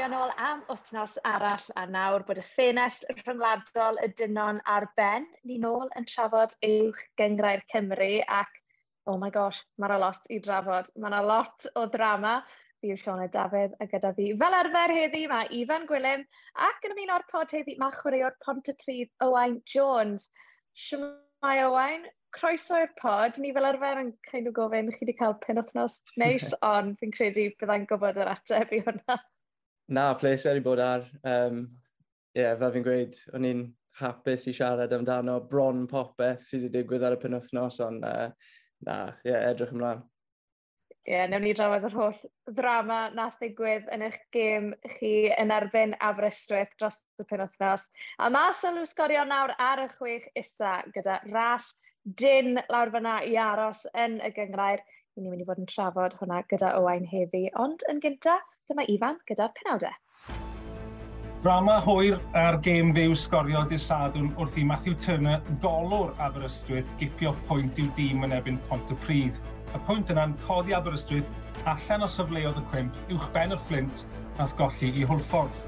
chwilio nôl am wythnos arall a nawr bod y ffenest rhyngwladol y dynon ar ben. Ni nôl yn trafod uwch gyngrau'r Cymru ac, oh my gosh, mae'n lot i drafod. Mae'n lot o drama. Fi yw Siona Dafydd a gyda fi fel arfer heddi mae Ifan Gwilym ac yn ymuno o'r pod heddi mae chwaraewr Pontypridd Owain Jones. Siwmai Owain, croeso i'r pod. Ni fel arfer yn kind of gofyn, chi wedi cael penwthnos neis, ond fi'n credu byddai'n gwybod yr ateb i hwnna. Na, pleser i bod ar. Um, yeah, fel fi'n gweud, o'n i'n hapus i siarad amdano bron popeth sydd wedi digwydd ar y penwthnos, ond uh, na, yeah, edrych ymlaen. Ie, yeah, newn ni drafod yr holl ddrama nath ddigwydd yn eich gêm chi yn erbyn Aberystwyth dros y penwthnos. A mae sylw sgorio nawr ar y chwech isa gyda ras dyn lawr fyna i aros yn y gyngrair. I ni'n mynd i fod yn trafod hwnna gyda Owain heddi, ond yn gyntaf, dyma Ifan gyda'r penawdau. Drama hwyr ar gêm fyw sgorio dydd Sadwn wrth i Matthew Turner golwr Aberystwyth gipio pwynt i'w dîm yn ebyn pont y pryd. Y pwynt yna'n codi Aberystwyth allan o syfleoedd y cwmp uwch ben y fflint nath golli i hwlffordd.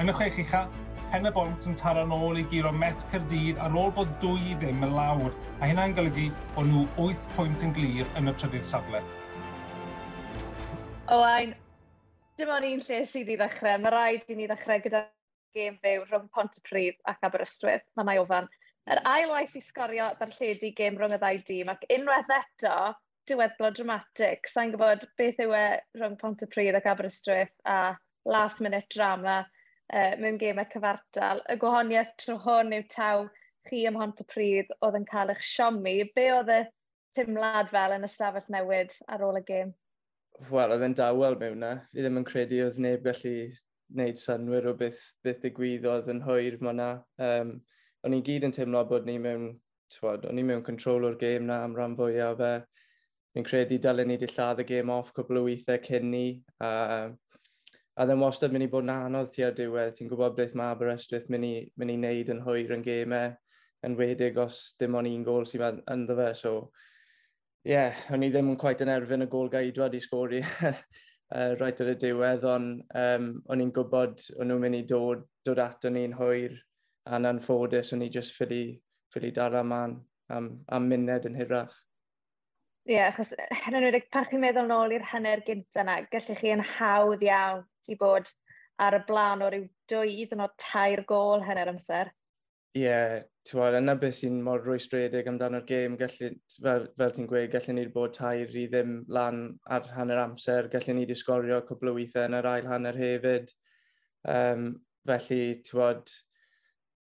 Yn y chwech ucha, pen y bont yn taro nôl i giro met Cyrdydd ar ôl bod dwy ddim yn lawr, a hynna'n golygu bod nhw 8 pwynt yn glir yn y trydydd safle. Owain, dim ond un lle sydd i ddechrau. Mae rhaid i ni ddechrau gyda gêm fyw rhwng Pontypridd ac Aberystwyth. Mae na ofan. Yr ail waith i sgorio darlledu gêm rhwng y ddau dîm ac unwaith eto, diweddglo dramatic. Sa'n gwybod beth yw e rhwng Pontypridd ac Aberystwyth a last minute drama uh, mewn gemau cyfartal. Y gwahaniaeth trwy hwn yw taw chi ym Mhontypridd oedd yn cael eich siomi. Be oedd y teimlad fel yn ystafell newid ar ôl y gêm? wel, oedd e'n dawel mewn na. Fi ddim yn credu oedd neb gallu wneud synwyr o beth, beth ddigwyddodd yn hwyr ma na. Um, o'n i'n gyd yn teimlo bod ni mewn, twod, o'n i mewn control o'r gêm na am ran fwyaf fe. Fi'n credu dylen ni wedi lladd y gêm off cwbl o weithiau cyn ni. A, a ddim wastad mynd i bod yn anodd ti ar diwedd. Ti'n gwybod beth mae Aberystwyth mynd i, mynd i wneud yn hwyr yn gemau, yn wedig os dim ond un gol sy'n ynddo fe. So, yeah, o'n i ddim yn quite yn erfyn y gol gael i sgori uh, right ar y diwedd, ond um, o'n i'n gwybod o'n nhw'n mynd i dod, dod ato ni'n hwyr, a'n anffodus o'n i just ffili, ffili dara man am, am muned yn hirach. Ie, yeah, achos yn enwedig pan chi'n meddwl nôl i'r hanner gyntaf yna, gallech chi yn hawdd iawn i bod ar y blaen o ryw dwy, hyd yn oed tair gol hanner amser. Ie, yeah, Tywod, yna beth sy'n mor rwystredig amdano'r gêm, gallu, fel, fel ti'n gweud, gallen ni bod tair i ddim lan ar hanner amser, gallen ni di sgorio cwbl o weithiau yn yr ail hanner hefyd. Um, felly, tywod,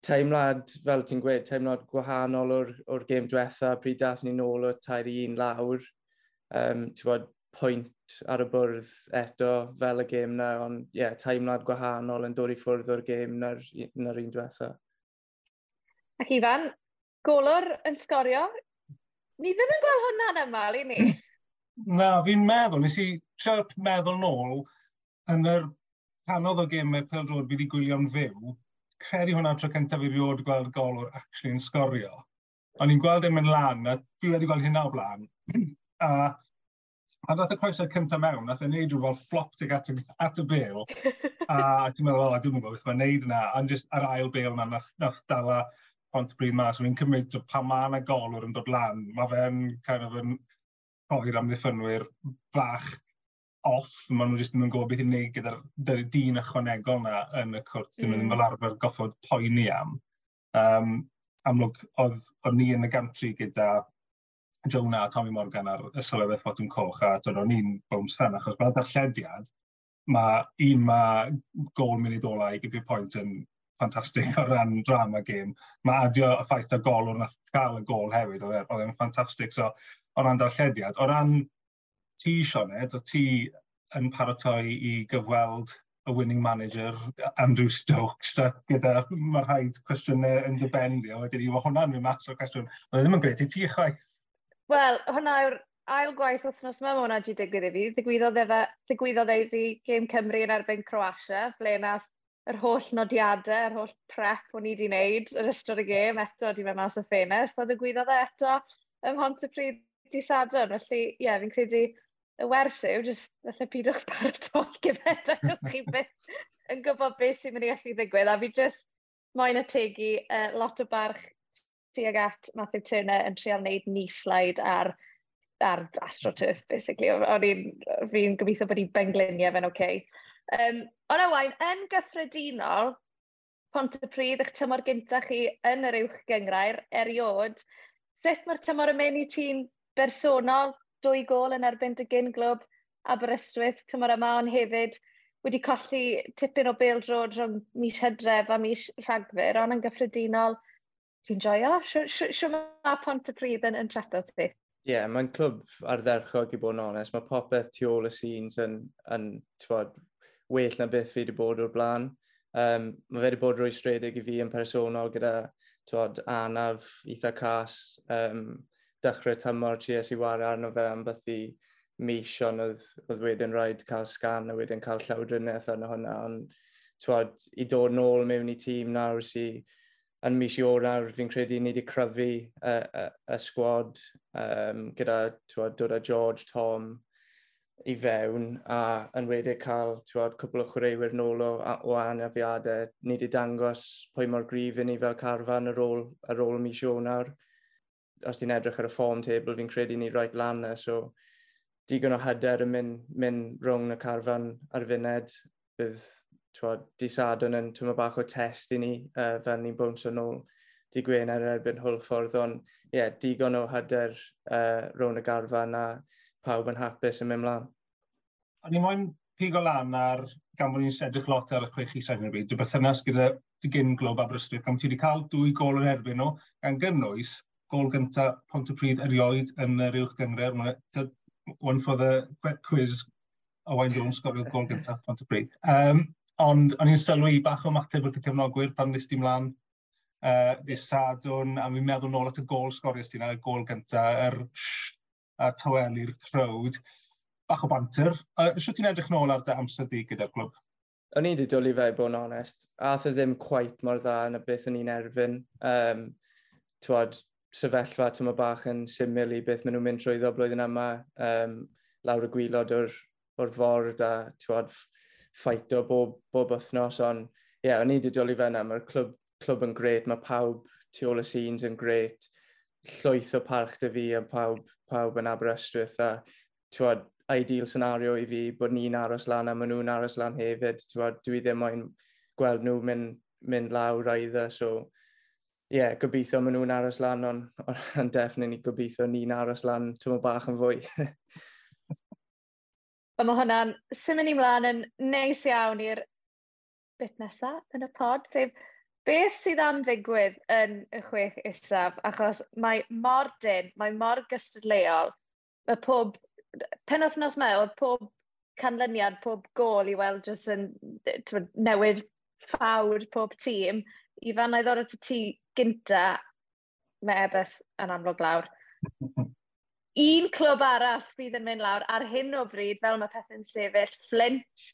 teimlad, fel ti'n gweud, teimlad gwahanol o'r, or gêm diwetha, pryd dath ni nôl o tair i un lawr. Um, bod, pwynt ar y bwrdd eto fel y gêm na, ond ie, yeah, teimlad gwahanol yn dod i ffwrdd o'r gêm na'r, na un diwetha. Ac Ifan, golwr yn sgorio. Ni ddim yn gweld hwnna'n aml i ni. Na, fi'n meddwl, nes i siarad meddwl nôl yn yr canodd o gemau pel drod fi wedi gwylio'n fyw, credu hwnna tro cyntaf i rioed gweld golwr actually yn sgorio. O'n i'n gweld e'n mynd lan, a fi wedi gweld hynna o blaen. a a nath y croeso cyntaf mewn, nath e'n neud rhyw fel flop tig at, at y bel. a ti'n meddwl, o, dwi'n gwybod beth mae'n neud yna, ond just ar ail bel yna, nath, nath dala pont bryd mas, o'n i'n cymryd pa mae yna golwr yn dod lan, mae fe'n kind of yn rhoi'r amddiffynwyr bach off, maen nhw jyst ddim yn gwybod beth i'n neud gyda'r dyn ychwanegol na yn y cwrt, mm. ddim yn fel arfer goffod poeni am. Um, amlwg, oedd, o'n ni yn y gantri gyda Jonah a Tommy Morgan ar y sylwebeth Botwm Coch, a dod o'n i'n bwmsan, achos mae'n darllediad, mae un mae gol munud ola i gipio pwynt yn ffantastig o ran drama game. Mae adio y ffaith o gol o'n cael y gol hefyd, oedd e, e'n ffantastig. So, o ran darllediad, o ran ti, Sioned, o ti yn paratoi i gyfweld y winning manager, Andrew Stokes, a gyda mae rhaid cwestiynau yn dybendio, wedyn i, mae hwnna'n mynd mas o'r cwestiwn, oedd ddim yn gret i ti chwaith. Wel, hwnna yw'r ail gwaith wythnos yma, mae hwnna wedi digwydd i fi. Ddigwyddodd efe, digwyddodd efe game Cymru yn erbyn Croatia, ble nath yr holl nodiadau, yr holl prep o'n i wedi wneud yr ystod y gêm, eto di mewn mas o ffenest, oedd y gwyddoedd e eto ym hont y pryd di sadwn. Felly, ie, yeah, fi'n credu y wers yw, jyst, felly pidwch paratoi gyfed, achos chi beth yn gwybod beth sy'n mynd i allu ddigwydd. A fi jyst moyn y tegu uh, e, lot o barch tuag at Matthew Turner yn trial wneud nislaid ar ar AstroTurf, basically. O'n i'n, fi'n gobeithio bod i'n bengluniau fe'n oce. Okay. Um, ond awain, yn gyffredinol, Pontypridd, eich tymor gyntaf chi yn yr uwch gyngrair eriod, sut mae'r tymor yn mynd i ti'n bersonol, dwy gol yn erbyn dy gyn glwb Aberystwyth tymor yma, ond hefyd wedi colli tipyn o bêl-drod rhwng mis hydref a mis rhagfyr, ond yn gyffredinol, ti'n joio? Siw mae Pontypridd yn, yn treto ti? Ie, yeah, mae'n clwb ardderchog i bod yn onest. Mae popeth tu ôl y scenes yn, yn well na beth fi wedi bod o'r blaen. Um, mae fe wedi bod rwy stredig i fi yn personol gyda twod, anaf, eitha cas, um, dechrau tymor TS i war arno fe am beth i mis ond oedd, oedd wedyn rhaid cael sgan a wedyn cael llawdrynaeth arno hwnna. Ond twod, i dod nôl mewn i tîm nawr sy'n yn mis i nawr, fi'n credu ni wedi cryfu y, y, y sgwad um, gyda twod, dod â George, Tom, i fewn a yn wedi cael tywod, cwbl o chwaraewyr nôl o, o anafiadau. Ni wedi dangos pwy mor grif i ni fel carfan ar ôl, ar ôl mis Ionawr. Os ti'n edrych ar y form table, fi'n credu ni roed lan na. So, digon o hyder yn mynd, mynd rhwng y carfan ar funed. Bydd tywod, disadwn yn tyma bach o test i ni uh, fel ni'n bwns yn ôl di Gwener erbyn Hwlffordd, ond ie, yeah, digon o hyder uh, rhwng y garfan a pawb yn hapus yn mynd mlaen. A ni moyn pigo lan ar, gan bod ni'n sedrych lot ar y chwech i sain yn byd, dy bythynas gyda dy gyn glob Aberystwyth, pan ti wedi cael dwy gol yn erbyn nhw, gan gynnwys gol gynta Pontypridd erioed yn yr uwch gyngor. One for the quick quiz, Owain Jones gorfod gol gyntaf Pontypridd. Um, ond o'n i'n sylwi bach o mateb wrth y cefnogwyr pan nes di mlaen uh, dydd Sadwn, a mi'n meddwl nôl at y gol sgorius ti na, y gol gyntaf, yr er a tawelu'r crowd. Bach o banter. Uh, Sio ti'n edrych nôl ar dy amser di gyda'r glwb? O'n i wedi dwlu fe, bod yn onest. Ath e ddim quite mor dda yn y beth o'n i'n erfyn. Um, Twad, sefyllfa, tyma bach yn syml i beth maen nhw'n mynd trwy ddo blwyddyn yma. Um, lawr y gwylod o'r, or ford a tywad, ffait o bob, bob wythnos, ond ie, yeah, o'n i wedi dwlu fe yna, mae'r clwb, clwb yn gret, mae pawb tu ôl y scenes yn gret, llwyth o parch dy fi a pawb, pawb yn Aberystwyth a tywad, ideal scenario i fi bod ni'n aros lan a maen nhw'n aros lan hefyd. Tywad, dwi ddim moyn gweld nhw mynd, mynd lawr either, so ie, yeah, gobeithio maen nhw'n aros lan, ond on, on definitely gobeithio ni'n aros lan tymor bach yn fwy. a mae hwnna'n symud ni mlaen yn neis iawn i'r bit nesaf yn y pod, sef beth sydd am ddigwydd yn y chwech isaf, achos mae mor dyn, mae mor gystadleuol, y pob, pen wythnos me, oedd pob canlyniad, pob gol i weld jyst yn newid ffawr pob tîm, i fan i ddod at y tŷ gynta, mae ebys yn amlwg lawr. Un clwb arall bydd yn mynd lawr ar hyn o bryd, fel mae pethau'n sefyll, Flint,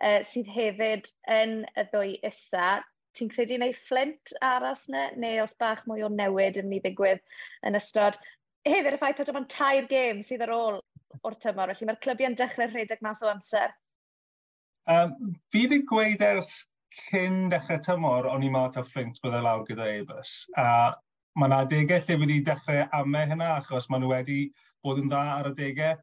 uh, sydd hefyd yn y ddwy isa ti'n credu neu fflint aros na, neu os bach mwy o newid yn mynd i ddigwydd yn ystod. Hefyd y ffaith oedd yma'n tair gêm sydd ar ôl o'r tymor, felly mae'r clybiau'n dechrau rhedeg mas o amser. Um, fi wedi gweud ers cyn dechrau tymor, o'n i'n mat o ffrind byddai lawr gyda Eibus. A mae yna adegau lle wedi dechrau amau hynna, achos maen nhw wedi bod yn dda ar y degau.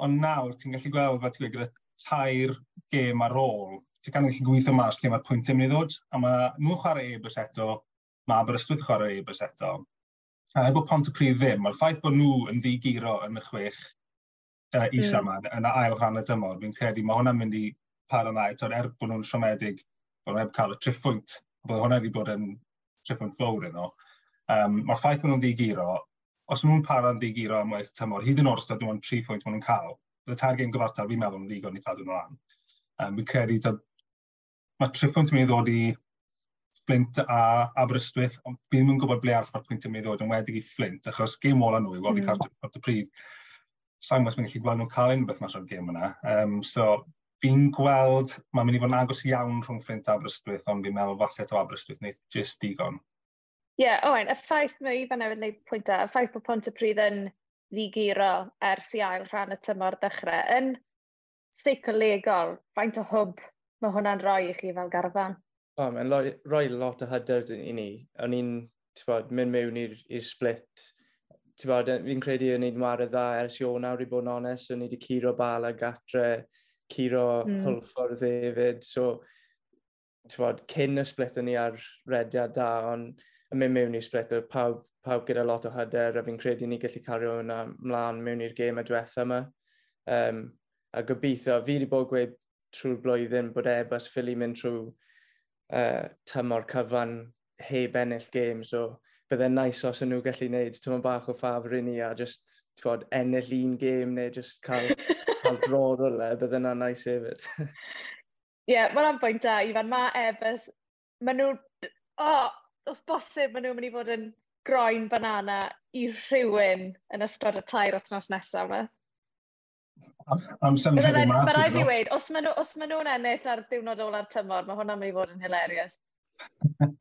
Ond nawr, ti'n gallu gweld, fe ti'n gweud, gyda tair gêm ar ôl, ti'n cael gallu gweithio mas lle mae'r pwyntau mynd i ddod, a mae nhw'n chwarae e-bus eto, mae Aberystwyth chwarae e-bus eto. A efo Pontypridd ddim, mae'r ffaith bod nhw yn ddigiro yn y chwech uh, isa hmm. yma, mm. yn ail rhan y dymor, fi'n credu mae hwnna'n mynd i parhau eto, er bod nhw'n siomedig bod nhw'n cael y triffwynt, bod hwnna wedi bod yn triffwynt fawr yno. Um, mae'r ffaith bod nhw'n ddigiro, os nhw'n para'n ddigiro am waith tymor, hyd yn oed os nhw'n tri phwynt maen nhw'n cael, bydd y targen gyfartal fi'n meddwl yn ddigon i cadw nhw lan. Um, fi'n credu mae Triffont yn mynd i ddod i Flint a Aberystwyth, ond bydd nhw'n gwybod ble arall mae'r pwynt yn mynd i ddod yn wedig i Flint, achos gêm ola nhw i weld i cardio at y pryd. Sa'n gwybod gallu gweld nhw'n cael unrhyw beth mas o'r gêm yna. Um, so, fi'n gweld, mae'n mynd i fod yn agos iawn rhwng Flint a Aberystwyth, ond fi'n meddwl falle to Aberystwyth wneud jyst digon. Ie, yeah, oen, y ffaith mae i Ifan newydd wneud pwyntau, y ffaith bod pwynt y pryd yn ddigiro ers i ail rhan y tymor dechrau, yn seicolegol, faint o hwb mae hwnna'n rhoi i chi fel garfan. O, oh, mae'n rhoi, lot o hyder i ni. O'n i'n mynd mewn i'r split. Fi'n credu o'n i'n wario dda ers i o nawr i bod yn onest. O'n i wedi curo bal a gatre, curo mm. hwlffordd hefyd. So, bod, cyn y split o'n i ar rediad da, ond yn mynd mewn i'r split, pawb, pawb gyda lot o hyder, a fi'n credu ni gallu cario hwnna mlaen mewn i'r gêm y diwethaf yma. Um, a gobeithio, fi wedi bod gweud trwy'r blwyddyn bod Ebas ffili mynd trwy uh, tymor cyfan heb ennill gêm, so bydde'n nice os nhw gallu gwneud tymor bach o ffafr i ni a just bod, ennill un gêm neu just cael, cael brodd o le, bydde'n na nice hefyd. Ie, yeah, mae'n bwynt da, Ifan. Mae Ebas, maen nhw, oh, os bosib, maen nhw'n mynd i fod yn groen banana i rhywun yn ystod y tair wythnos nesaf yma am symud yma. Mae rhaid fi weid, os maen ma nhw'n ennill ar diwrnod ola'r tymor, mae hwnna'n mynd i fod yn hilarious.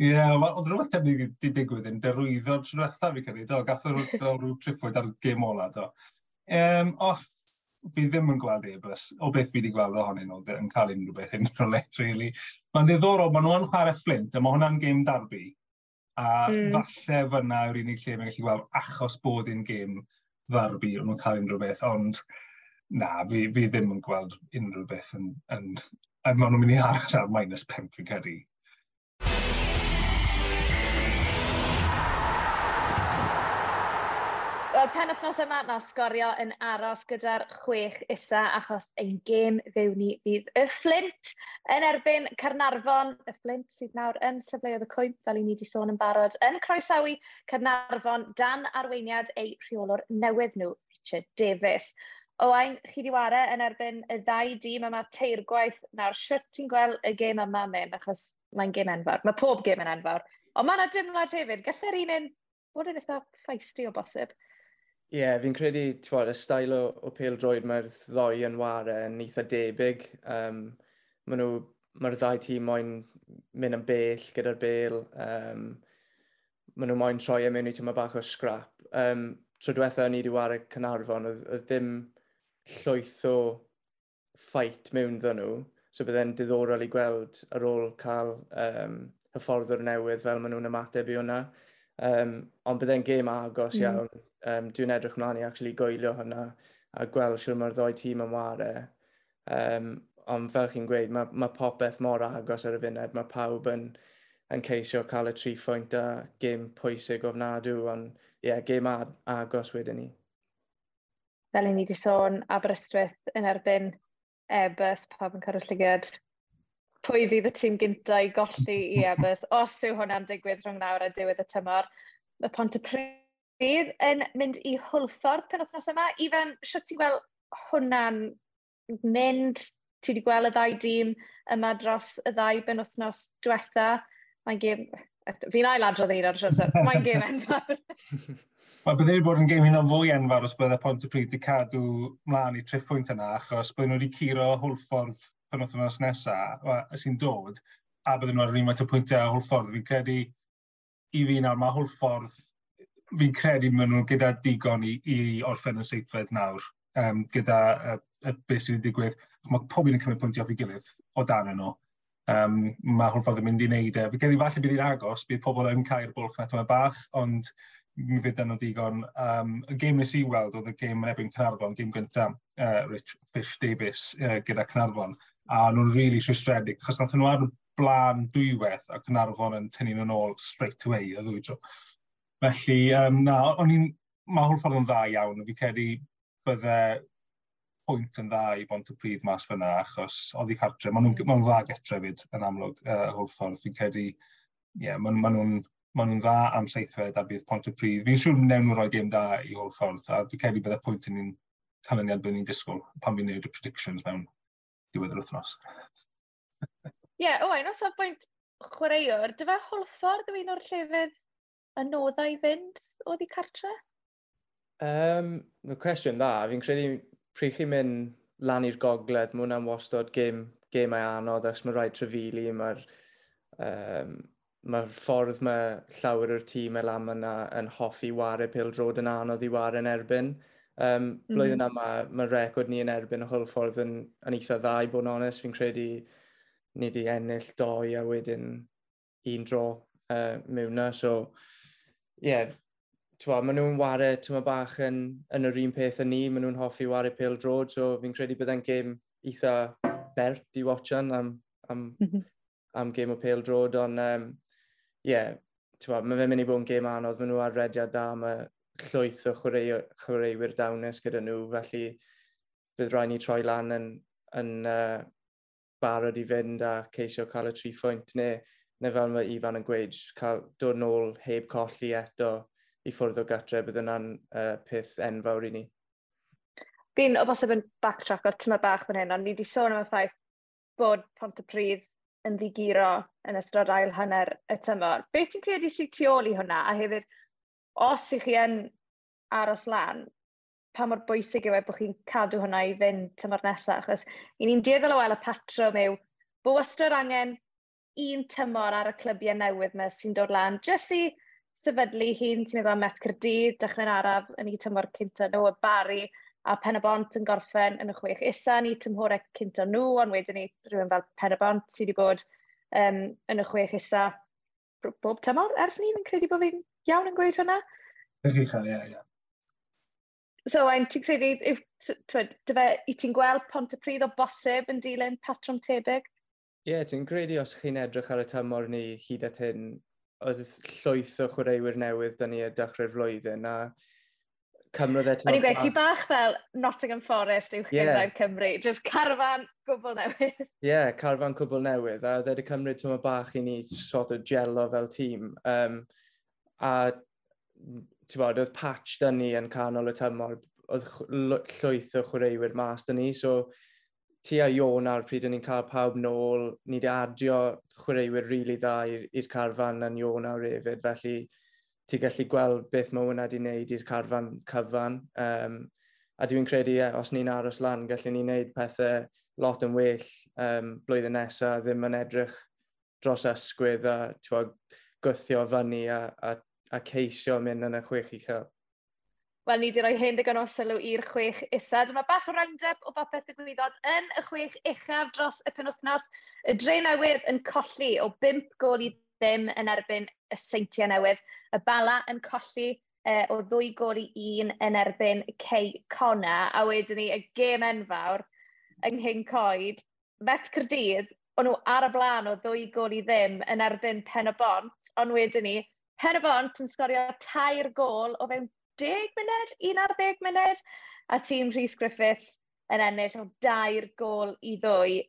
Ie, yeah, oedd rhywbeth tebyg wedi digwydd yn derwyddo drwetha fi cynnig, do, gath o'r rhyw tripwyd ar gêm ola, do. Um, os fi ddim yn gweld e-bus, o beth fi wedi gweld ohonyn nhw, yn cael unrhyw beth unrhyw le, really. Mae'n ddiddorol, maen nhw'n chwarae Flint, a mae hwnna'n gêm darbu. A mm. falle fyna yw'r unig lle mae'n gallu gweld achos bod yn gêm ddarbu o'n nhw'n cael unrhyw beth, ond na, fi, fi ddim yn gweld unrhyw beth yn... yn a maen nhw'n mynd i aros ar minus 5 fi'n credu. penwthnos yma, mae sgorio yn aros gyda'r chwech isa achos ein gêm fewn ni fydd y Flint yn erbyn Carnarfon. Y Flint sydd nawr yn sefleoedd y cwymp, fel i ni wedi sôn yn barod, yn croesawu Carnarfon dan arweiniad ei rheolwr newydd nhw, Richard Davis. Owain, chi di ware yn erbyn y ddau dîm yma teir gwaith. Nawr, siwt ti'n gweld y gêm yma mynd, achos mae'n gêm enfawr. Mae pob gêm yn enfawr. Ond mae yna dimlad hefyd, gallai'r un un bod yn eitha feisty o bosib. Ie, yeah, fi'n credu, ti'n y stael o, o pêl droed mae'r ddoi yn ware yn eitha debyg. Um, Mae'r ma ddau tîm moyn mynd yn bell gyda'r bêl. Um, Mae nhw moyn troi am mewn i tyma bach o scrap. Um, tro diwetha ni wedi ware Cynarfon, oedd, oedd dim llwyth o ffait mewn ddyn nhw. So byddai'n diddorol i gweld ar ôl cael um, hyfforddwr newydd fel maen nhw'n ymateb i hwnna. Um, ond bydd e'n gêm agos mm. iawn. Um, dwi'n edrych mlaen i actually goelio hynna a gweld siwr mae'r ddoi tîm yn ware. Um, ond fel chi'n gweud, mae, mae popeth mor agos ar y funed. Mae pawb yn, yn ceisio cael y tri phwynt a gêm pwysig ofnadw, ond ie, yeah, gêm agos wedyn ni. Fel i ni wedi sôn, Aberystwyth yn erbyn Ebus, pawb yn cael y llygad pwy fydd y tîm gyntaf i golli i Ebers os yw hwnna'n digwydd rhwng nawr a diwedd y tymor. Mae pryd yn mynd i hwlffordd pen wythnos yma. Ifan, sio ti'n gweld hwnna'n mynd? Ti wedi gweld y ddau dîm yma dros y ddau ben wythnos diwetha. Mae'n gym... Fi'n ailadrodd adrodd ar y siwr, mae'n gym enfawr. Mae byddai wedi bod yn gêm hyn o'n fwy enfawr os byddai Pryd wedi cadw mlaen i triffwynt yna, achos byddai nhw wedi curo hwlffordd yr wythnos nesaf, sy'n dod, a bydden nhw ar yr un maint o pwyntiau a hwlffordd. Fi'n credu, i fi nawr, mae hwlffordd, fi'n credu maen nhw gyda digon i, i orffen y seithfed nawr, um, gyda uh, uh, beth sy'n digwydd. Mae pob un yn cymryd pwyntiau off ei gilydd o dan nhw. Um, mae hwlffordd yn mynd i wneud e. Fi'n credu falle bydd hi'n agos, bydd pobl yn cael bwlch na tyma bach, ond mi fydd yn digon. Um, y gêm nes i weld oedd y gêm yn ebyn Cynarfon, gêm gyntaf uh, Rich Fish Davis uh, gyda Cynarfon a nhw'n rili really rhwystredig, achos nath nhw ar blaen dwywaith ac yn arfon yn tynnu nhw'n ôl straight away y ddwy tro. Felly, um, na, o'n i'n, mae hwn ffordd yn dda iawn, fi credu bydde pwynt yn dda i bont y pryd mas fyna, achos oedd i cartre, maen nhw'n ma dda getre fyd yn amlwg, uh, hwn ffordd, fi'n credu, ie, yeah, maen ma nhw'n ma nhw'n dda am seithfed a bydd pont y pryd. Fi'n siŵr newn nhw roi gêm da i Holford, a fi'n credu bydde pwynt yn un canlyniad bydd ni'n disgwyl pan fi'n neud y predictions mewn diwedd yr wythnos. Ie, yeah, oen, os ar bwynt chwaraewr, dyfa Holford yw un o'r llefydd y noddau fynd o ddi cartre? Um, no, cwestiwn dda. Fi'n credu pryd chi'n mynd lan i'r gogledd, mae hwnna'n wastod gêm, gêm ei anodd, ac mae rhaid trefili, mae'r um, mae ffordd mae llawer o'r tîm el am yna yn hoffi wario pildrod yn anodd i wario yn erbyn. Um, blwyddyn mm. yma, mae'r record ni yn erbyn y hwl ffordd yn, yn eitha dda, i bod yn onest. Fi'n credu ni wedi ennill doi a wedyn un dro uh, mewn na. So, ie, yeah, maen nhw'n ware tyma bach yn, yn yr un peth yn ni. Maen nhw'n hoffi ware pil drod, so fi'n credu byddai'n gêm eitha bert i watchan am, am, mm am gêm o pil drod. Ond, ie, um, yeah, mae fe'n mynd i bod yn gêm anodd. Maen nhw ar rediad da, mae llwyth o chwarae, chwaraewyr dawnus gyda nhw, felly bydd rhaid ni troi lan yn, yn uh, barod i fynd a ceisio cael y tri phwynt, neu, neu fel mae Ifan yn gweud, cael dod nôl heb colli eto i ffwrdd o gatre, bydd yna'n uh, peth enfawr i ni. Fi'n o bosib yn backtrack o'r tyma bach fan hyn, ond ni wedi sôn am y ffaith bod Pont y Pryd yn ddigiro yn ystod ail hanner y tymor. Beth ti'n credu sy'n tu ôl i hwnna? A hefyd, os ych chi yn aros lan, pa mor bwysig yw e bod chi'n cadw hwnna i fynd tymor nesaf. Achos i ni'n dieddol o wel y patrwm yw bod wastad angen un tymor ar y clybiau newydd yma sy'n dod lan, jyst i sefydlu hi'n ti'n meddwl am Met Cyrdydd, dechrau'n araf yn ei tymor cynta nhw, y bari, a pen y bont yn gorffen yn y chwech isa, ni tymhorau cynta nhw, ond wedyn ni rhywun fel pen y bont sydd wedi bod um, yn y chwech isa bob tymor, ers ni'n credu bod fi'n iawn yn gweud hwnna? Yn uchel, ie, ie. So, ein ti'n credu, yw, twed, i ti'n gweld pont y pryd o bosib yn dilyn patrwm tebyg? Ie, yeah, ti'n credu os chi'n edrych ar y tymor ni hyd at hyn, oedd llwyth o chwaraewyr newydd da ni y dechrau'r flwyddyn, a cymryd e... O'n i'n gweud, chi bach fel Nottingham Forest yw yeah. Cymru, just carfan gwbl newydd. Ie, yeah, carfan gwbl newydd, a oedd wedi cymryd tymor bach i ni sort o gelo fel tîm. Um, a ti'n bod, oedd patch dyn ni yn canol y tymor, oedd llwyth o chwaraewyr mas dyn ni, so tu a ion ar pryd o'n ni'n cael pawb nôl, ni wedi adio chwaraewyr rili really dda i'r carfan yn ion ar hefyd, felly ti gallu gweld beth mae hwnna wedi wneud i'r carfan cyfan. Um, a dwi'n credu, yeah, os ni'n aros lan, gallwn ni wneud pethau lot yn well um, blwyddyn nesaf, ddim yn edrych dros ysgwydd a gwythio fyny a, a a ceisio mynd yn y chwech uchaf? Wel, ni wedi rhoi hyn digon o sylw i'r chwech isa. Dyma bach o round-up o bopeth ddigwyddodd yn y chwech uchaf dros y penwthnos. Y dre newydd yn colli o 5 gol i ddim yn erbyn y seintiau newydd. Y bala yn colli eh, o ddwy gol i un yn erbyn Cei Cona. A wedyn ni y gêm enfawr yng Nghyn Coed. Met Cyrdydd, o'n nhw ar y blaen o ddwy gol i ddim yn erbyn Pen y Bont. Ond wedyn ni, Her y bont yn sgorio tair gol o fewn 10 munud, 11 munud, a tîm Rhys Griffiths yn ennill o dair gol i ddwy.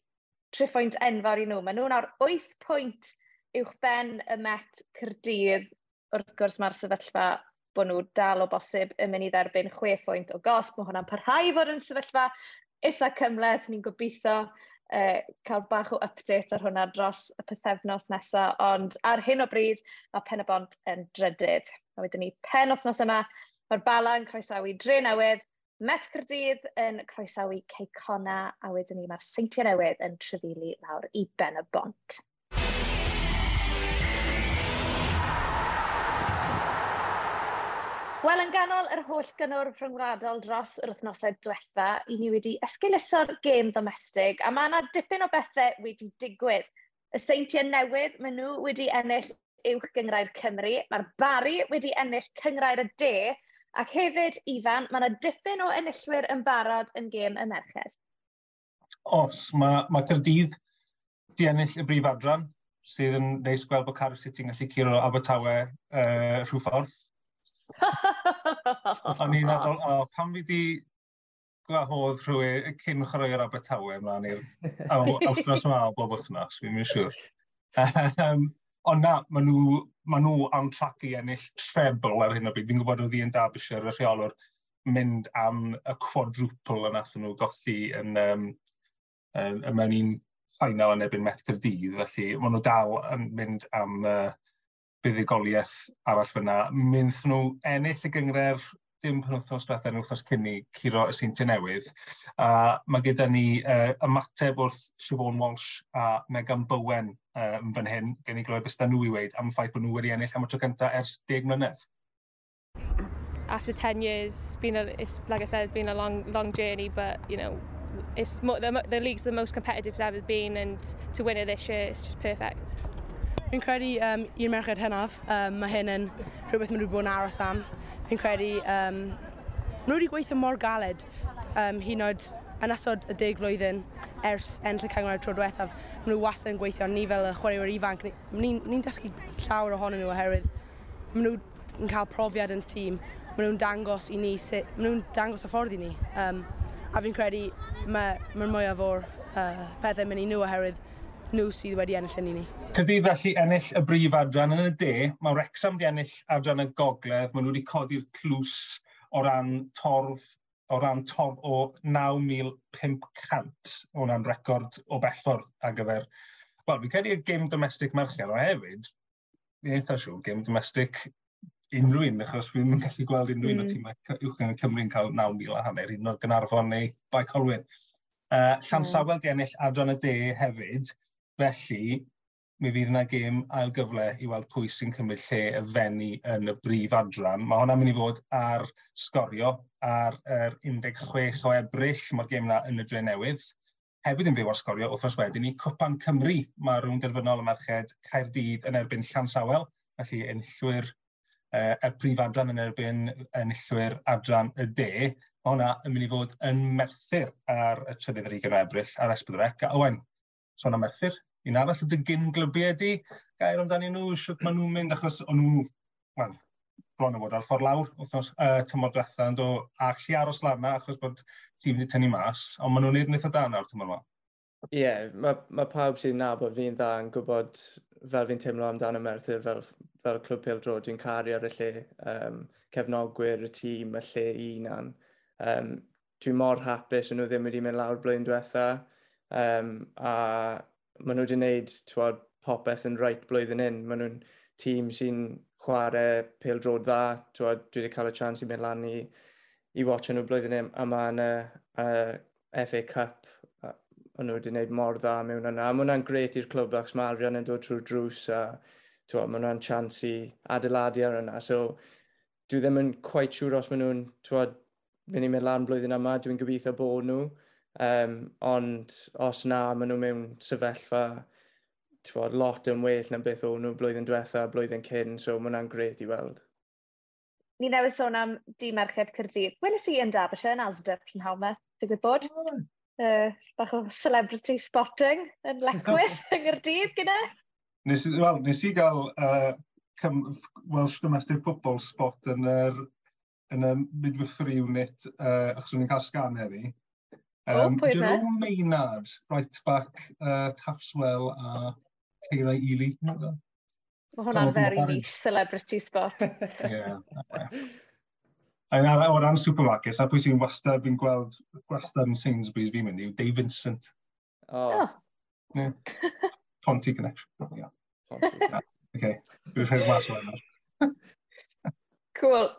Triphwynt enfawr i nhw. Mae nhw'n nawr 8 pwynt uwch ben y Met Cyrdydd. Wrth gwrs mae'r sefyllfa bod nhw dal o bosib yn mynd i dderbyn 6 pwynt o gosb. Mae hwnna'n parhau i fod yn sefyllfa eitha cymleth, ni'n gobeithio uh, cael bach o update ar hwnna dros y pethefnos nesaf, ond ar hyn o bryd mae pen y bont yn drydydd. A wedyn ni pen othnos yma, mae'r bala yn croesawu dre newydd, Met Cyrdydd yn croesawu Ceicona, a wedyn ni mae'r Seintiau Newydd yn trefili lawr i Ben y Bont. Wel, yn ganol yr holl gynnwr rhyngwladol dros yr wythnosau diwetha, i ni wedi esgiluso'r gêm domestig, a mae yna dipyn o bethau wedi digwydd. Y seintiau newydd, maen nhw wedi ennill uwch gyngrair Cymru, mae'r bari wedi ennill cyngrair y de, ac hefyd, Ifan, mae yna dipyn o enillwyr yn barod yn gêm y merched. Os, mae, mae Cyrdydd di ennill y brif adran, sydd yn neis gweld bod Cardiff City'n gallu curo Abertawe uh, rhyw ffordd O'n i'n meddwl, o, pan fi di gwahodd rhywun cyn chwarae'r Abertawe ymlaen i'r awthnos yma o bob wythnos, fi'n mynd siŵr. Um, ond na, maen nhw, ma nhw am trac i ennill treble ar hyn o bryd. Fi'n gwybod oedd Ian Derbyshire, y rheolwr, mynd am y quadruple yn athyn nhw golli yn, um, um, mewn un ffainal yn ebyn Met Cyrdydd, felly maen nhw dal yn mynd am uh, buddigoliaeth arall fyna. Mynd nhw ennill y gyngre'r dim penwthnos diwethaf yn wythnos cynni curo y Seintiau Newydd. A mae gyda ni uh, ymateb wrth Siobhan Walsh a Megan Bowen uh, yn fan hyn, gen i glywed beth nhw i weid am y ffaith bod nhw wedi ennill am y tro cyntaf ers 10 mlynedd. After 10 years, it's been a, it's, like I said, been a long, long journey, but you know, it's more, the, the league's the most competitive it's ever been, and to win it this year, it's just perfect. Fi'n credu um, i'r merched hynaf, um, mae hyn yn rhywbeth maen nhw wedi bod yn aros am. Fi'n credu um, maen nhw wedi gweithio mor galed um, hyn oed yn asod y deg flwyddyn ers enll y cyngor tro diwethaf, maen nhw wastad yn gweithio ni fel y chwaraewyr ifanc. Ni'n ni, ni, dysgu llawer ohonyn nhw oherwydd maen nhw yn cael profiad yn y tîm, maen nhw'n dangos i ni, sut, maen nhw'n dangos y ffordd i ni. Um, a fi'n credu mae'r ma, ma mwyaf o'r uh, pethau mynd i nhw oherwydd nhw sydd wedi ennill yn i ni. Cydydd felly ennill y brif adran yn y de, mae Wrexham wedi ennill adran y gogledd, maen nhw wedi codi'r clws o ran torf o ran torf o 9,500. Hwna'n record o bellffordd ar gyfer. Wel, fi'n credu y game domestic merched o hefyd, fi'n eitha siŵr, game domestic unrhyw un, achos fi'n yn gallu gweld unrhyw un mm. o tîmau uwch yn Cymru'n cael 9,000 a hanner, un o'r Gynarfon neu Bai Colwyn. Uh, Llan mm. Sawel di ennill Adran y De hefyd, felly mi fydd yna gêm ail gyfle i weld pwy sy'n cymryd lle y fenni yn y brif adran. Mae hwnna'n mynd i fod ar sgorio ar yr 16 o ebryll, mae'r gêm yna yn y dre newydd. Hefyd yn byw ar sgorio wrthos wedyn ni, Cwpan Cymru, mae rhwng derfynol y merched Caerdydd yn erbyn Llansawel, felly enillwyr uh, y prif adran yn erbyn enillwyr adran y de. Mae hwnna yn mynd i fod yn merthyr ar y trydydd ar 20 o ebryll ar Esbydrec. A Owen, sôn am merthyr, un arall. Ydy gyn glybiau ydy gair amdani nhw, sut maen nhw'n mynd, achos o'n nhw, wel, bron o fod ar ffordd lawr, wrthnos, uh, tymor diwetha, ond o actually aros larna achos bod tîm wedi tynnu mas, ond maen nhw'n neud yn eitha da nawr tymor yma. Ie, yeah, mae ma pawb sy'n nabod fi'n dda yn gwybod fel fi'n teimlo amdano Merthyr fel, fel Clwb Pildro, dwi'n caru ar y lle um, cefnogwyr, y tîm, y lle unan. Um, dwi'n mor hapus yn nhw ddim wedi mynd lawr blwyddyn diwetha um, a maen nhw wedi gwneud twod, popeth yn rhaid blwyddyn hyn. Maen nhw'n tîm sy'n chwarae pêl drod dda. Twod, dwi wedi cael y chance i mynd lan i, i watch nhw blwyddyn hyn. A mae'n uh, FA Cup Maen nhw wedi gwneud mor dda mewn yna. A mae hwnna'n gret i'r clwb achos mae arian yn dod trwy'r drws a twa, mae hwnna'n chance i adeiladu ar yna. So dwi ddim yn quite siŵr os maen nhw'n mynd i mynd lan blwyddyn yma. Dwi'n gobeithio bod nhw. Um, ond os na, maen nhw mewn sefyllfa bod, lot yn well na beth o'n nhw blwyddyn diwetha, blwyddyn cyn, so mae hwnna'n gred i weld. Ni newydd sôn am di merched Cyrdydd. Welys i yn Derbyshire yn Asda prynhawn me, ti'n gwybod? Oh. Uh, bach o celebrity spotting yn lecwydd yng Nghyrdydd gyda. Nes, well, nes i gael uh, Welsh Domestic Football spot yn yr, yn y midwifery unit, uh, achos o'n i'n cael sgan heddi. Um, oh, pwy Jerome Maynard, right back, uh, Tafswell a Teira Ely. Mae hwnna'n very niche celebrity spot. yeah. O ran supermarkets, a pwy sy'n wastad fi'n gweld wastad yn Sainsbury's fi'n mynd yw Dave Vincent. Oh. Yeah. Ponty connection. Yeah. Ponty. yeah. Okay. Dwi'n rhaid mas o'n Cool.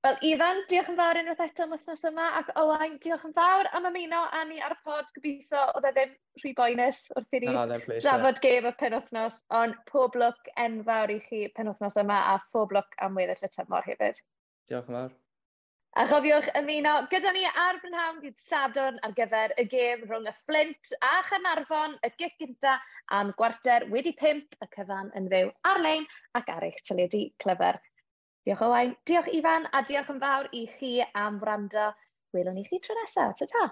Wel, Ifan, diolch yn fawr unwaith eto am wythnos yma, ac Owain, diolch yn fawr am ymuno â ni ar y pod gobeithio oedd e ddim rhy boenus wrth i ni drafod gef y penwthnos, ond pob lwc enfawr i chi penwthnos yma a pob lwc am weddill y tymor hefyd. Diolch yn fawr. A chofiwch ymuno gyda ni ar Brynhawn dydd Sadwrn ar gyfer y gêm rhwng y Flint a Chanarfon, y gic gynta am gwarter wedi pimp, y cyfan yn fyw ar-lein ac ar eich tyledu clyfar. Diolch Owain, diolch Ifan, a diolch yn fawr i chi am wrando. Welwn ni chi tro nesaf. Ta-ta!